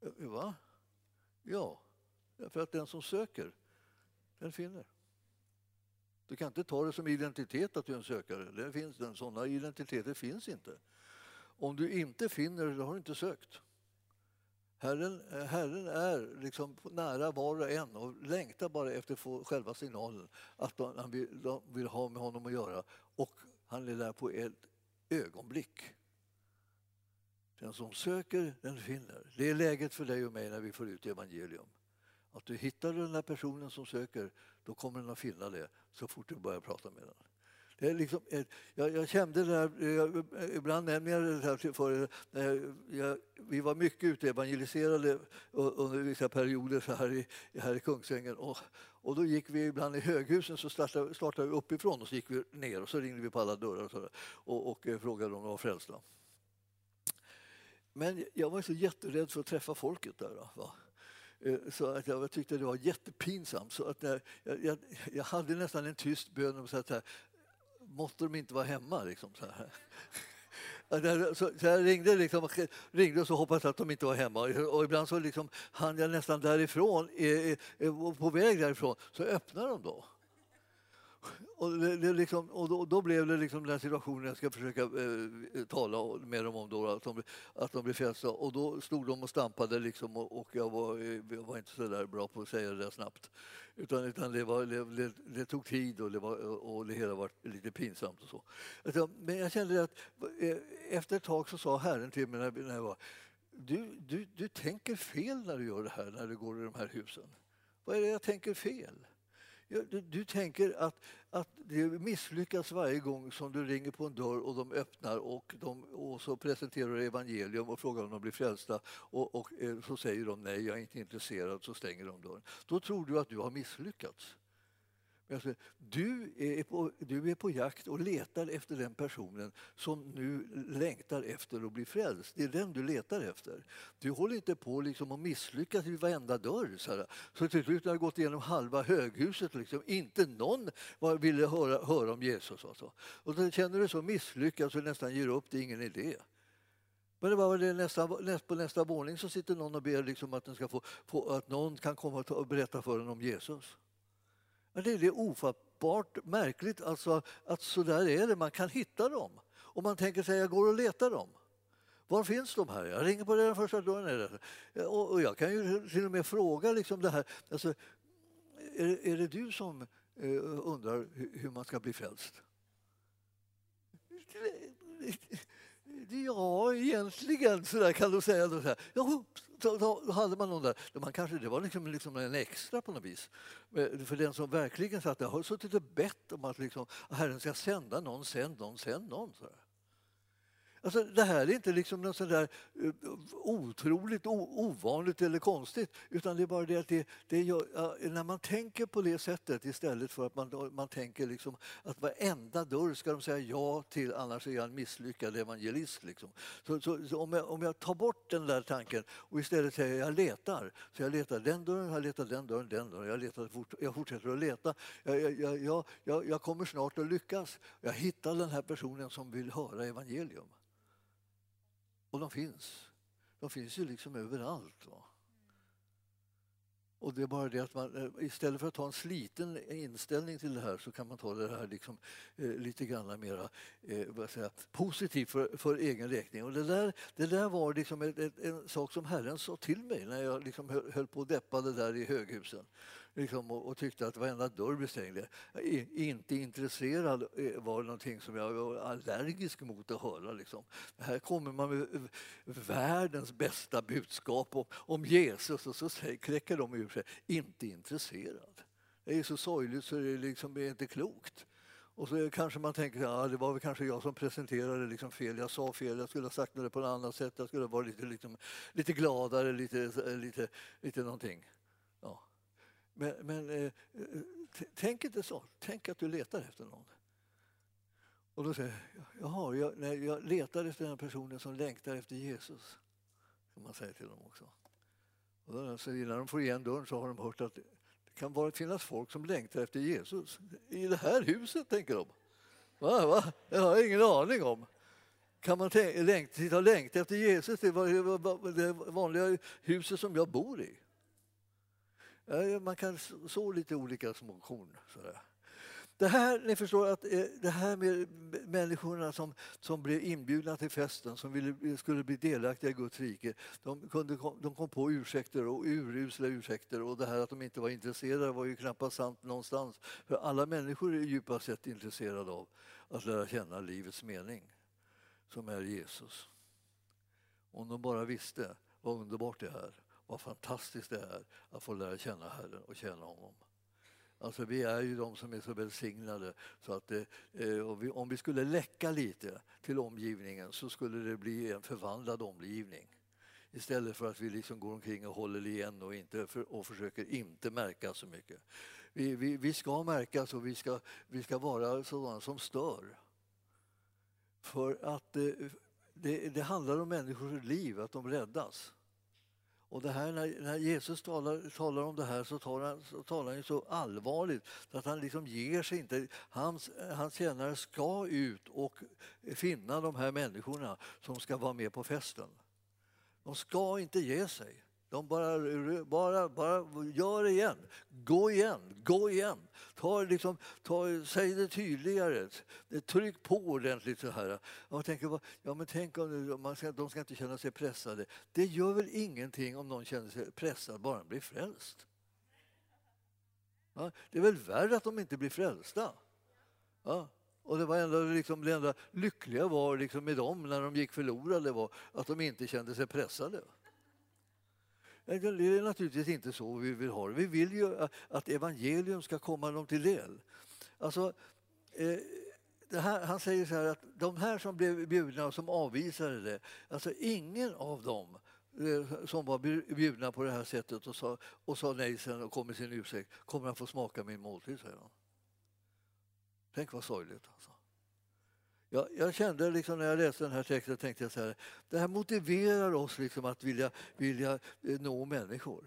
Eh, va? Ja, för att den som söker, den finner. Du kan inte ta det som identitet att du är en sökare. Det finns, den, sådana identiteter finns inte. Om du inte finner det, då har du inte sökt. Herren, eh, Herren är liksom nära var och en och längtar bara efter att få själva signalen att de, vill, de vill ha med honom att göra. Och han är där på ett ögonblick. Den som söker, den finner. Det är läget för dig och mig när vi får ut evangelium. Att du hittar den där personen som söker, då kommer den att finna det så fort du börjar prata med den. Det är liksom, jag, jag kände det där, jag, ibland nämner jag det här för jag, Vi var mycket ute evangeliserade under vissa perioder så här i, här i Kungsängen. Och, och då gick vi ibland i höghusen så startade, startade vi uppifrån och så gick vi ner och så ringde vi på alla dörrar och, så och, och eh, frågade om de var frälsta. Men jag var så jätterädd för att träffa folket där. Då, va? Eh, så att jag tyckte det var jättepinsamt. Så att när jag, jag, jag hade nästan en tyst bön om att här, måtte de inte vara hemma. Liksom, så här. Så, jag ringde, liksom, ringde och så hoppades att de inte var hemma. Och ibland så liksom, hann jag nästan därifrån, eh, eh, på väg därifrån, så öppnade de då. Och, det, det liksom, och då, då, blev det liksom den situationen jag ska försöka eh, tala med dem om, då, att, de, att de blev frälsta. Och då stod de och stampade liksom, och, och jag, var, jag var inte så där bra på att säga det där snabbt. Utan, utan det, var, det, det, tog tid och det, var, och det hela var lite pinsamt. och så. Men jag kände att eh, efter ett tag så sa Herren till mig när, när jag var du, du, du tänker fel när du gör det här, när du går i de här husen. Vad är det jag tänker fel? Du, du, tänker att, att det misslyckas varje gång som du ringer på en dörr och de öppnar och, de, och så presenterar du evangelium och frågar om de blir frälsta och, och eh, så säger de nej, jag är inte intresserad, så stänger de dörren. Då tror du att du har misslyckats. Alltså, du, är på, du är på jakt och letar efter den personen som nu längtar efter att bli frälst. Det är den du letar efter. Du håller inte på liksom att misslyckas vid varenda dörr. Så, här. så till slut har du gått igenom halva höghuset. Liksom. Inte någon ville höra, höra om Jesus. Alltså. Och då känner du så misslyckad så du nästan ger upp, det är ingen idé. Men det var det nästa, på nästa våning så sitter någon och ber liksom att, den ska få, få, att någon kan komma och berätta för den om Jesus. Men det är ofattbart märkligt alltså, att så där är det, man kan hitta dem. Och man tänker sig, jag går och letar dem. Var finns de här? Jag ringer på den första dörren. Och jag kan ju till och med fråga liksom det här. Alltså, är, är det du som eh, undrar hur man ska bli frälst? Ja, egentligen, så där kan du säga. Så här. Ja, då, då, hade man någon där. Man kanske, det var liksom, liksom en extra på något vis. För den som verkligen satt där har suttit och bett om att liksom, Herren ska sända någon, sänd någon, sänd någon. Så där. Alltså, det här är inte liksom något sådär eh, otroligt ovanligt eller konstigt utan det är bara det att det, det gör, när man tänker på det sättet istället för att man, man tänker liksom att varenda dörr ska de säga ja till annars är jag en misslyckad evangelist. Liksom. Så, så, så, om, jag, om jag tar bort den där tanken och istället säger jag letar, så jag letar den dörren, jag letar den dörren, den dörren, jag, letar, jag fortsätter att leta. Jag, jag, jag, jag, jag kommer snart att lyckas. Jag hittar den här personen som vill höra evangelium. Och de finns. De finns ju liksom överallt. Va? Och det är bara det att man eh, istället för att ha en sliten inställning till det här så kan man ta det här liksom, eh, lite grann mer eh, säga, positivt för, för egen räkning. Och det där, det där var liksom ett, ett, en sak som Herren sa till mig när jag liksom höll, höll på och deppade där i höghusen liksom, och, och, tyckte att varenda dörr blev stängd. Inte intresserad eh, var någonting som jag var allergisk mot att höra. Liksom. Här kommer man med eh, världens bästa budskap om, om Jesus och så kläcker de ur sig inte intresserad. Det är så sorgligt så det liksom är inte klokt. Och så kanske man tänker att ja, det var väl kanske jag som presenterade liksom fel. Jag sa fel, jag skulle ha sagt det på ett annat sätt. Jag skulle ha varit lite, liksom, lite gladare, lite, lite, lite någonting. Ja. Men, men eh, eh tänk inte så. Tänk att du letar efter någon. Och då säger jag, jaha, jag, nej, jag letar efter den personen som längtar efter Jesus. Som man säger till dem också. Och då, så innan de får igen dörren så har de hört att det kan bara finnas folk som längtar efter Jesus. I det här huset, tänker de. Va, va? Det har jag ingen aning om. Kan man längta, sitta och längta efter Jesus? Det var det vanliga huset som jag bor i. Man kan så lite olika små korn. Sådär. Det här, ni förstår att eh, det här med människorna som, som blev inbjudna till festen, som ville, skulle bli delaktiga i Guds rike, de, kunde, de kom på ursäkter och urusla ursäkter och det här att de inte var intresserade var ju knappast sant någonstans. För alla människor är djupast sett intresserade av att lära känna livets mening, som är Jesus. Om de bara visste vad underbart det är vad fantastiskt det är att få lära känna Herren och känna honom. Alltså vi är ju de som är så välsignade så att det, eh, vi, om vi skulle läcka lite till omgivningen så skulle det bli en förvandlad omgivning. Istället för att vi liksom går omkring och håller igen och, inte för, och försöker inte märka så mycket. Vi, vi, vi ska märkas och vi ska, vi ska vara sådana som stör. För att eh, det, det handlar om människors liv, att de räddas. Och det här, när, när Jesus talar, talar om det här så talar han så, talar han så allvarligt att han liksom ger sig inte. Hans, hans tjänare ska ut och finna de här människorna som ska vara med på festen. De ska inte ge sig. De bara, bara, bara gör det igen. Gå igen, gå igen. Ta, liksom, ta, säg det tydligare. Tryck på ordentligt. så här. Jag tänker, ja, men tänk om man ska, de ska inte känna sig pressade. Det gör väl ingenting om någon känner sig pressad bara de blir frälst? Ja, det är väl värre att de inte blir frälsta? Ja. Och det, var ändå, liksom, det enda lyckliga var liksom med dem när de gick förlorade var att de inte kände sig pressade. Det är naturligtvis inte så vi vill ha det. Vi vill ju att evangelium ska komma dem till del. Alltså, eh, här, han säger så här att de här som blev bjudna och som avvisade det, alltså ingen av dem eh, som var bjudna på det här sättet och sa, och sa nej sen och kom med sin ursäkt kommer att få smaka min måltid, säger han. Tänk vad sorgligt. Alltså. Jag, jag, kände liksom när jag läste den här texten tänkte jag så här, det här motiverar oss liksom att vilja, vilja eh, nå människor.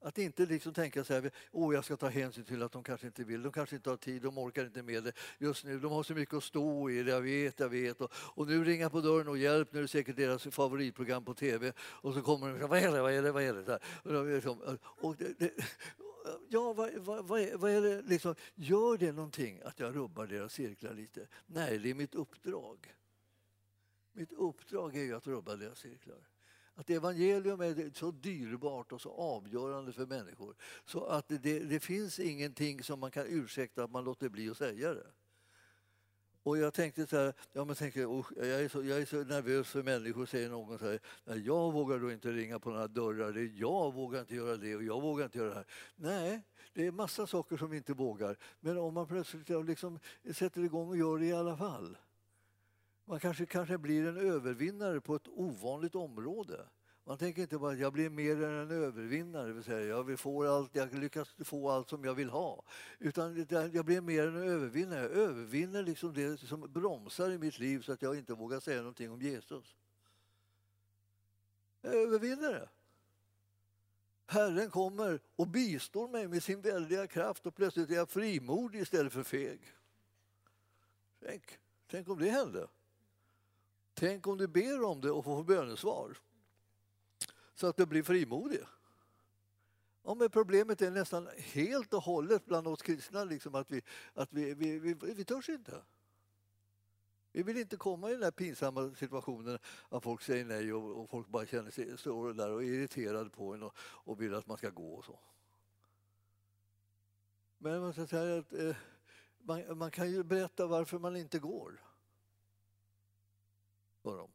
Att inte liksom tänka så här, oh, jag ska ta hänsyn till att de kanske inte vill, de kanske inte har tid, de orkar inte med det just nu, de har så mycket att stå i, jag vet, jag vet. Och, och nu ringa på dörren och hjälp, nu är det säkert deras favoritprogram på tv. Och så kommer de och vad är det, vad är det, vad är det? Och, de, liksom, och det, det, ja, vad, vad, vad, är, vad är det liksom, gör det någonting att jag rubbar deras cirklar lite? Nej, det är mitt uppdrag. Mitt uppdrag är ju att rubba deras cirklar. Att evangelium är så dyrbart och så avgörande för människor så att det, det finns ingenting som man kan ursäkta att man låter bli att säga det. Och jag tänkte så här, ja, men tänkte, jag, är så, jag är så nervös för människor, säger någon så här, jag vågar då inte ringa på några dörrar, det jag vågar inte göra det och jag vågar inte göra det här. Nej, det är massa saker som vi inte vågar. Men om man plötsligt liksom sätter igång och gör det i alla fall. Man kanske, kanske blir en övervinnare på ett ovanligt område. Man tänker inte bara att jag blir mer än en övervinnare, det vill säga jag, får allt, jag lyckas få allt som jag vill ha. Utan jag blir mer än en övervinnare. Jag övervinner liksom det som bromsar i mitt liv så att jag inte vågar säga någonting om Jesus. Jag övervinner det. Herren kommer och bistår mig med sin väldiga kraft och plötsligt är jag frimodig istället för feg. Tänk, tänk om det hände. Tänk om du ber om det och får bönesvar så att du blir frimodig. Ja, men problemet är nästan helt och hållet bland oss kristna liksom att vi, att vi, vi, vi, vi törs inte. Vi vill inte komma i den här pinsamma situationen att folk säger nej och, och folk bara känner sig, står där och är irriterade på en och, och vill att man ska gå och så. Men man, ska säga att, eh, man, man kan ju berätta varför man inte går. För dem.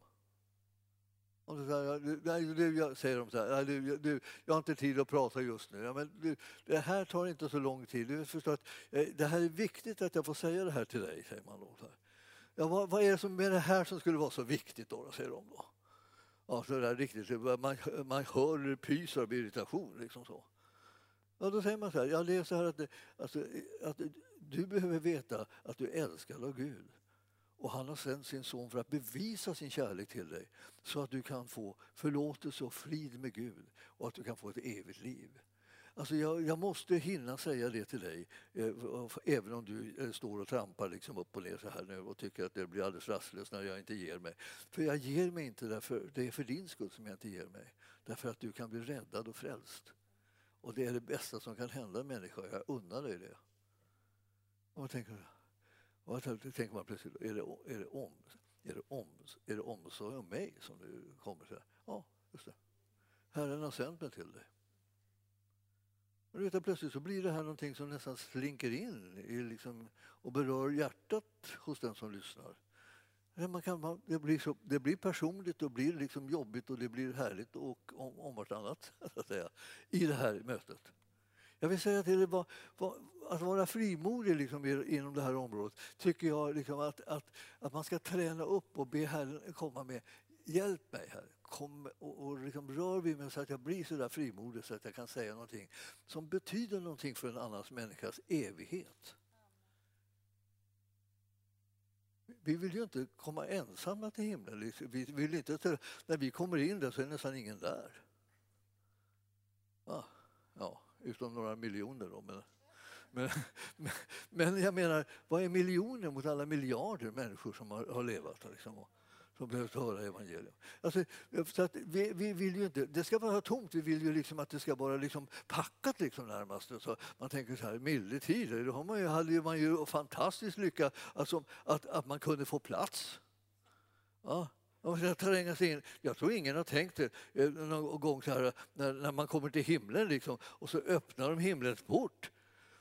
Och så säger, nej, du, säger de så här, du, du, jag har inte tid att prata just nu. Ja, men du, det här tar inte så lång tid. Du förstår att, eh, det här är viktigt att jag får säga det här till dig, säger man då. Så här. Ja, vad, vad, är det som med det här som skulle vara så viktigt då, säger de då. Ja, så där riktigt, man, man hör pyser av irritation. Liksom så. Ja, då säger man så här, ja, det är så här att, eh, alltså, att du behöver veta att du älskar av Gud. Och han har sänt sin son för att bevisa sin kärlek till dig så att du kan få förlåtelse och frid med Gud och att du kan få ett evigt liv. Alltså jag, jag måste hinna säga det till dig, eh, även om du eh, står och trampar liksom upp och ner så här nu och tycker att det blir alldeles rastlöst när jag inte ger mig. För jag ger mig inte därför, det är för din skull som jag inte ger mig. Därför att du kan bli räddad och frälst. Och det är det bästa som kan hända en människa, jag unnar dig det. Och vad tänker du? Och då tänker man plötsligt, är det, är det, om, är det, om, är det omsorg om mig som nu kommer till? Ja, just det. Herren har sänt mig till dig. Och vet, plötsligt så blir det här någonting som nästan slinker in i liksom, och berör hjärtat hos den som lyssnar. Man kan, man, det, blir så, det blir personligt och blir liksom jobbigt och det blir härligt och om, om vartannat så att säga, i det här mötet. Jag vill säga till er, att vara frimodig liksom inom det här området tycker jag liksom att, att, att man ska träna upp och be Herren komma med Hjälp mig här, kom och, och liksom rör vid mig så att jag blir så där frimodig så att jag kan säga någonting som betyder någonting för en annan människas evighet. Vi vill ju inte komma ensamma till himlen. Vi vill inte, när vi kommer in där så är nästan ingen där. Ah, ja utom några miljoner då. Men, men, men, jag menar, vad är miljoner mot alla miljarder människor som har, har levat? Liksom, som behövt höra evangelium. Alltså, så att vi, vi, vill ju inte, det ska vara tomt, vi vill ju liksom att det ska vara liksom packat liksom närmast. Så man tänker så här, milde tider, då har man ju, hade man ju fantastisk lycka alltså, att, att man kunde få plats. Ja. In. Jag tror ingen har tänkt det eh, någon gång så här, när, när man kommer till himlen liksom, och så öppnar de himlens port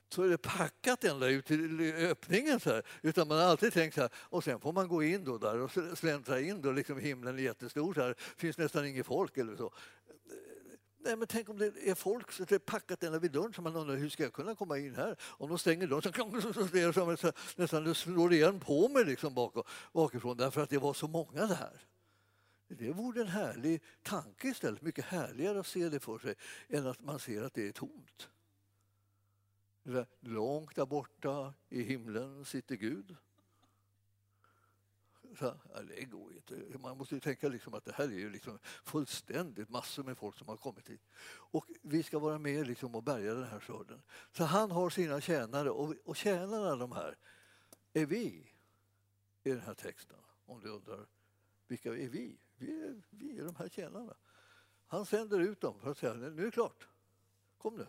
så är det packat ända ut till öppningen. Så här. Utan man har alltid tänkt så här, och sen får man gå in då där och släntra in då, liksom himlen är jättestor så här, finns nästan inget folk eller så. Nej, men tänk om det är folk så det är packat ända vid dörren så man undrar hur ska jag kunna komma in här? Om de stänger dörren så, så, så, så, nästan det slår igen på mig liksom bak, bakifrån därför att det var så många där. Det vore en härlig tanke istället, mycket härligare att se det för sig än att man ser att det är tomt. Långt där borta i himlen sitter Gud. Så, ja, det går inte. Man måste ju tänka liksom att det här är ju liksom fullständigt massor med folk som har kommit hit. Och vi ska vara med liksom och bärga den här skörden. Så han har sina tjänare och, och tjänarna de här är vi i den här texten. Om du undrar vilka är vi? Vi är, vi är de här tjänarna. Han sänder ut dem för att säga nu är det klart. Kom nu.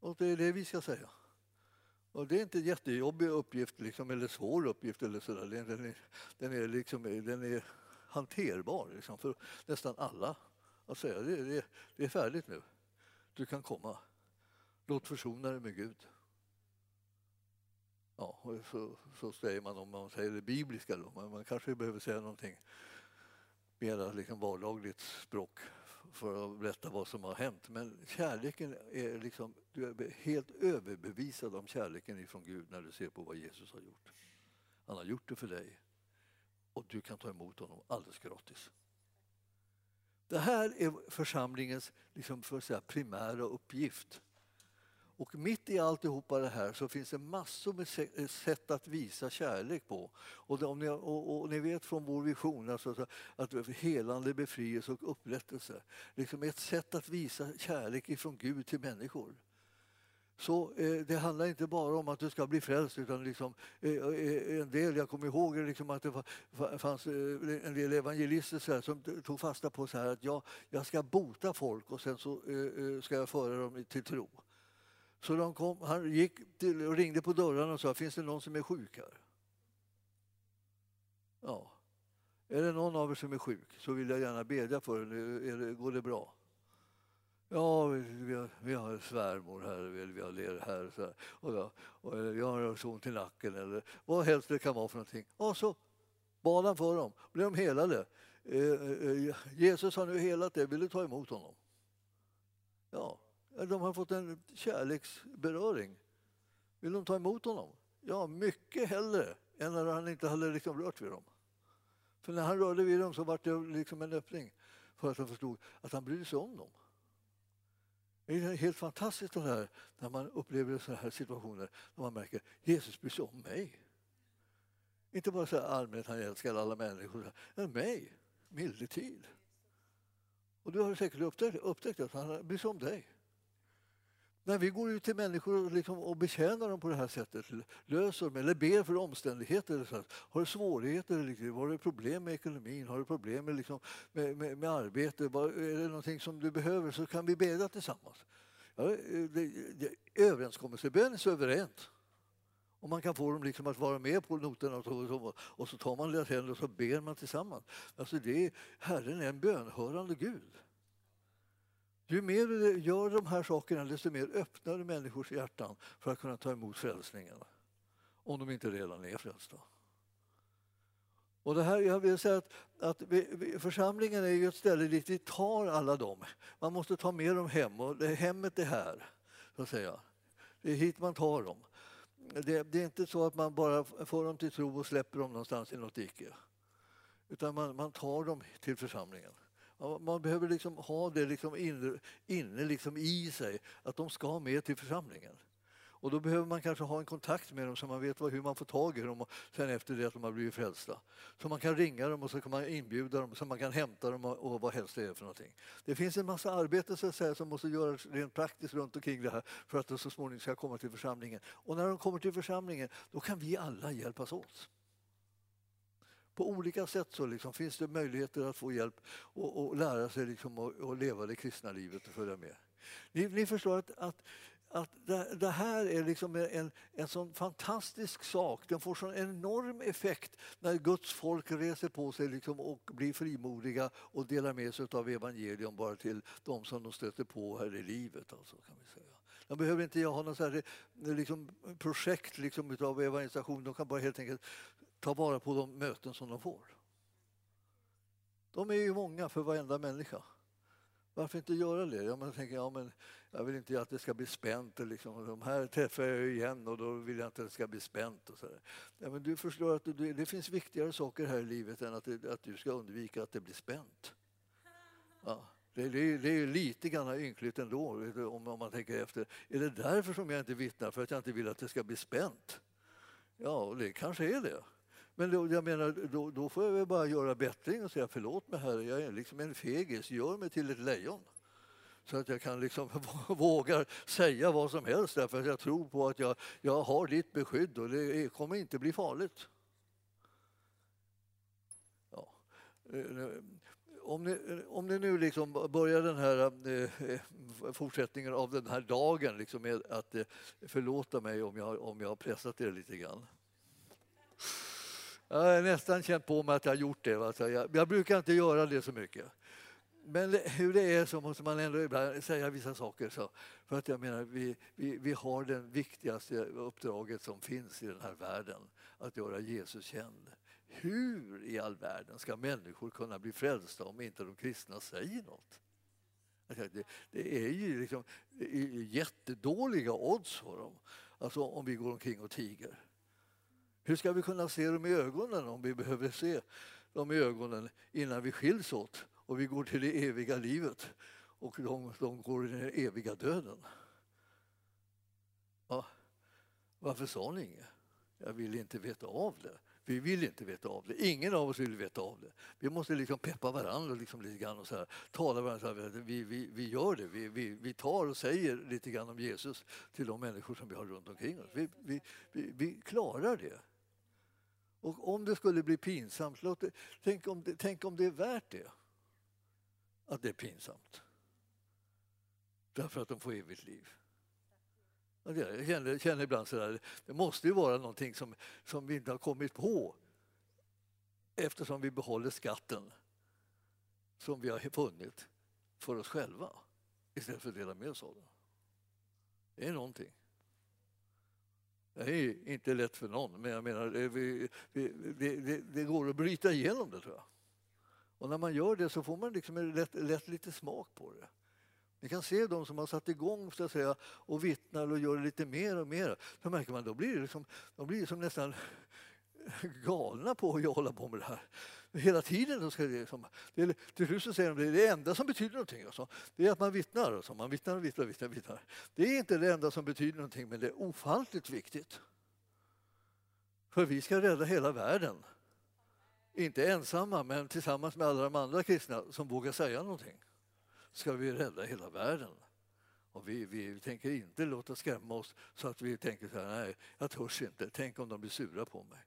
Och det är det vi ska säga. Och det är inte en jättejobbig uppgift liksom, eller svår uppgift. Eller så där. Den, är, den, är liksom, den är hanterbar liksom, för nästan alla. Att säga det, det, det är färdigt nu. Du kan komma. Låt försona dig med Gud. Ja, så, så säger man om man säger det bibliska då, men man kanske behöver säga någonting mer liksom vardagligt språk för att berätta vad som har hänt. Men kärleken är liksom, du är helt överbevisad om kärleken ifrån Gud när du ser på vad Jesus har gjort. Han har gjort det för dig och du kan ta emot honom alldeles gratis. Det här är församlingens liksom, för att säga, primära uppgift. Och mitt i alltihopa det här så finns det massor med eh, sätt att visa kärlek på. Och, om ni, och, och ni vet från vår vision alltså, att helande, befrielse och upprättelse liksom ett sätt att visa kärlek ifrån Gud till människor. Så eh, det handlar inte bara om att du ska bli frälst utan liksom, eh, eh en del, jag kommer ihåg liksom att det fanns eh, en del evangelister så här, som tog fasta på så här att jag, jag ska bota folk och sen så eh, eh ska jag föra dem till tro. Så de kom, han gick till, och ringde på dörrarna och sa, finns det någon som är sjuk här? Ja. Är det någon av er som är sjuk så vill jag gärna bedja för er. Går det bra? Ja, vi har, vi har svärmor här, vi har ler här, så här. Och, jag, och eh, jag har så ont i nacken eller vad helst det kan vara för någonting. Och så bad han för dem, blev de helade. Eh, eh, eh Jesus har nu helat dig, vill du ta emot honom? Ja, de har fått en kärleksberöring. Vill de ta emot honom? Ja, mycket hellre än när han inte hade liksom rört vid dem. För när han rörde vid dem så var det liksom en öppning för att de förstod att han brydde sig om dem. Det är helt fantastiskt det här, när man upplever sådana här situationer när man märker att Jesus bryr sig om mig. Inte bara så här allmänt, han älskar alla människor, men mig, mildetid. Och du har säkert upptäckt, upptäckt att han bryr sig om dig. När vi går ut till människor och, liksom, och betjänar dem på det här sättet, löser dem eller ber för omständigheter. Så har du svårigheter, liksom, har du problem med ekonomin, har du problem med, liksom, med, med, med arbete, är det någonting som du behöver så kan vi beda tillsammans. Ja, eh, det, det, överenskommelsebön är suveränt. Och man kan få dem liksom att vara med på noterna och så, och så tar man deras händer och så ber man tillsammans. Alltså det, Herren är en bönhörande Gud. Ju mer du gör de här sakerna, desto mer öppnar du människors hjärtan för att kunna ta emot frälsningen. Om de inte redan är frälsta. Och det här, jag vill säga att, att vi, församlingen är ju ett ställe dit vi tar alla dem. Man måste ta med dem hem och det, hemmet är här. Så att säga. Det är hit man tar dem. Det, det, är inte så att man bara får dem till tro och släpper dem någonstans i något dike. Utan man, man tar dem till församlingen. Man behöver liksom ha det liksom inne, inne liksom i sig, att de ska med till församlingen. Och då behöver man kanske ha en kontakt med dem så man vet hur man får tag i dem sen efter det att de har blivit frälsta. Så man kan ringa dem och så kan man inbjuda dem så man kan hämta dem och, och vad helst det är för någonting. Det finns en massa arbete så att säga, som måste göras rent praktiskt runt omkring det här för att de så småningom ska komma till församlingen. Och när de kommer till församlingen då kan vi alla hjälpas åt. På olika sätt så liksom finns det möjligheter att få hjälp och, och lära sig liksom att, att leva det kristna livet och följa med. Ni, ni förstår att, att att det, det, här är liksom en, en sån fantastisk sak. Den får sån enorm effekt när Guds folk reser på sig liksom och blir frimodiga och delar med sig av evangelium bara till de som de stöter på här i livet. Alltså, kan vi säga. De behöver inte ha något eh, liksom, projekt liksom, av evangelisation. De kan bara helt enkelt ta vara på de möten som de får. De är ju många för varenda människa. Varför inte göra det? Ja, man tänker, ja, men jag vill inte att det ska bli spänt. Liksom. De här träffar jag igen och då vill jag inte att det ska bli spänt. Och så ja, men du förstår att det, det finns viktigare saker här i livet än att, det, att du ska undvika att det blir spänt. Ja. Det, det, det är lite grann ynkligt ändå om, om man tänker efter. Är det därför som jag inte vittnar? För att jag inte vill att det ska bli spänt? Ja, det kanske är det. Men då, jag menar, då, då får jag väl bara göra bättring och säga förlåt mig herre, jag är liksom en fegis, gör mig till ett lejon. Så att jag kan liksom vågar säga vad som helst därför att jag tror på att jag, jag har ditt beskydd och det kommer inte bli farligt. Ja. Eh, om ni, om ni nu liksom börjar den här eh, eh, fortsättningen av den här dagen liksom med att förlåta mig om jag, om jag har pressat er lite grann. Jag har nästan känt på mig att jag har gjort det. Alltså jag, jag brukar inte göra det så mycket. Men hur det är så måste man ändå ibland säga vissa saker. Så. För att jag menar, vi, vi, vi har det viktigaste uppdraget som finns i den här världen, att göra Jesus känd. Hur i all världen ska människor kunna bli frälsta om inte de kristna säger något? Det, det är ju liksom, det är jättedåliga odds för dem, alltså om vi går omkring och tiger. Hur ska vi kunna se dem i ögonen om vi behöver se dem i ögonen innan vi skiljs åt och vi går till det eviga livet och de, de går i den eviga döden? Ja. Varför sa ni inget? Jag vill inte veta av det. Vi vill inte veta av det. Ingen av oss vill veta av det. Vi måste liksom peppa varandra liksom lite grann och så här, tala varandra. Vi, vi, vi gör det. Vi, vi, vi tar och säger lite grann om Jesus till de människor som vi har runt omkring oss. Vi, vi, vi, vi klarar det. Och om det skulle bli pinsamt, låt det, tänk, om det, tänk om det är värt det. Att det är pinsamt. Därför att de får evigt liv. Jag känner, känner ibland sådär, det måste ju vara någonting som, som vi inte har kommit på eftersom vi behåller skatten som vi har funnit för oss själva istället för att dela med oss av den. Det är någonting. Det är inte lätt för någon, men jag menar, det, det, det, det går att bryta igenom det tror jag. Och när man gör det så får man liksom lätt, lätt lite smak på det. Ni kan se de som har satt igång så att säga, och vittnar och gör lite mer och mer. Då märker man då blir det liksom, de blir liksom nästan galna på att hålla på med det här. Hela tiden så ska det, liksom, det till slut så säger de det, det enda som betyder någonting alltså, det är att man vittnar. Alltså. Man vittnar och vittnar, vittnar, vittnar. Det är inte det enda som betyder någonting men det är ofantligt viktigt. För vi ska rädda hela världen. Inte ensamma men tillsammans med alla de andra kristna som vågar säga någonting ska vi rädda hela världen. Och vi, vi tänker inte låta skrämma oss så att vi tänker så här, nej, jag törs inte, tänk om de blir sura på mig.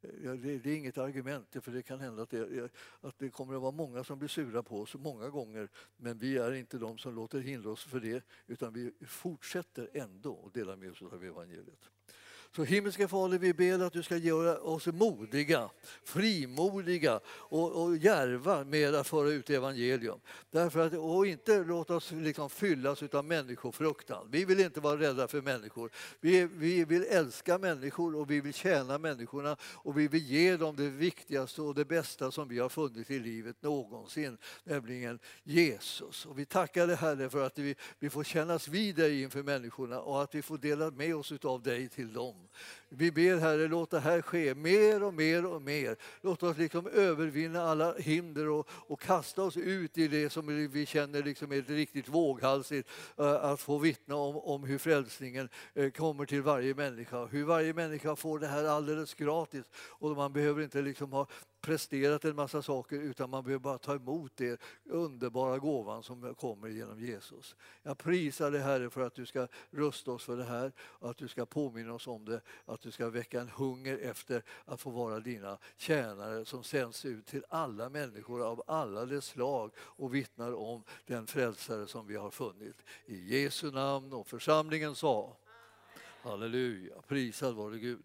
Det, det, är inget argument, för det kan hända att det, att det kommer att vara många som blir sura på oss många gånger. Men vi är inte de som låter hindra oss för det, utan vi fortsätter ändå att dela med oss av evangeliet. Så himmelske Fader, vi ber att du ska göra oss modiga, frimodiga och, och järva med att föra ut evangelium. Därför att, och inte låta oss liksom fyllas av människofruktan. Vi vill inte vara rädda för människor. Vi, vi vill älska människor och vi vill tjäna människorna och vi vill ge dem det viktigaste och det bästa som vi har funnit i livet någonsin, nämligen Jesus. Och vi tackar dig Herre för att vi, vi får kännas vid dig inför människorna och att vi får dela med oss av dig till dem. Vi ber Herre, låt det här ske mer och mer och mer. Låt oss liksom övervinna alla hinder och, och kasta oss ut i det som vi känner liksom är riktigt våghalsigt. Eh, att få vittna om, om hur frälsningen eh, kommer till varje människa. Hur varje människa får det här alldeles gratis. Och man behöver inte liksom ha presterat en massa saker utan man behöver bara ta emot det underbara gåvan som kommer genom Jesus. Jag prisar dig Herre för att du ska rusta oss för det här och att du ska påminna oss om det, att du ska väcka en hunger efter att få vara dina tjänare som sänds ut till alla människor av alla dess slag och vittnar om den frälsare som vi har funnit. I Jesu namn och församlingen sa Halleluja, prisad vare Gud.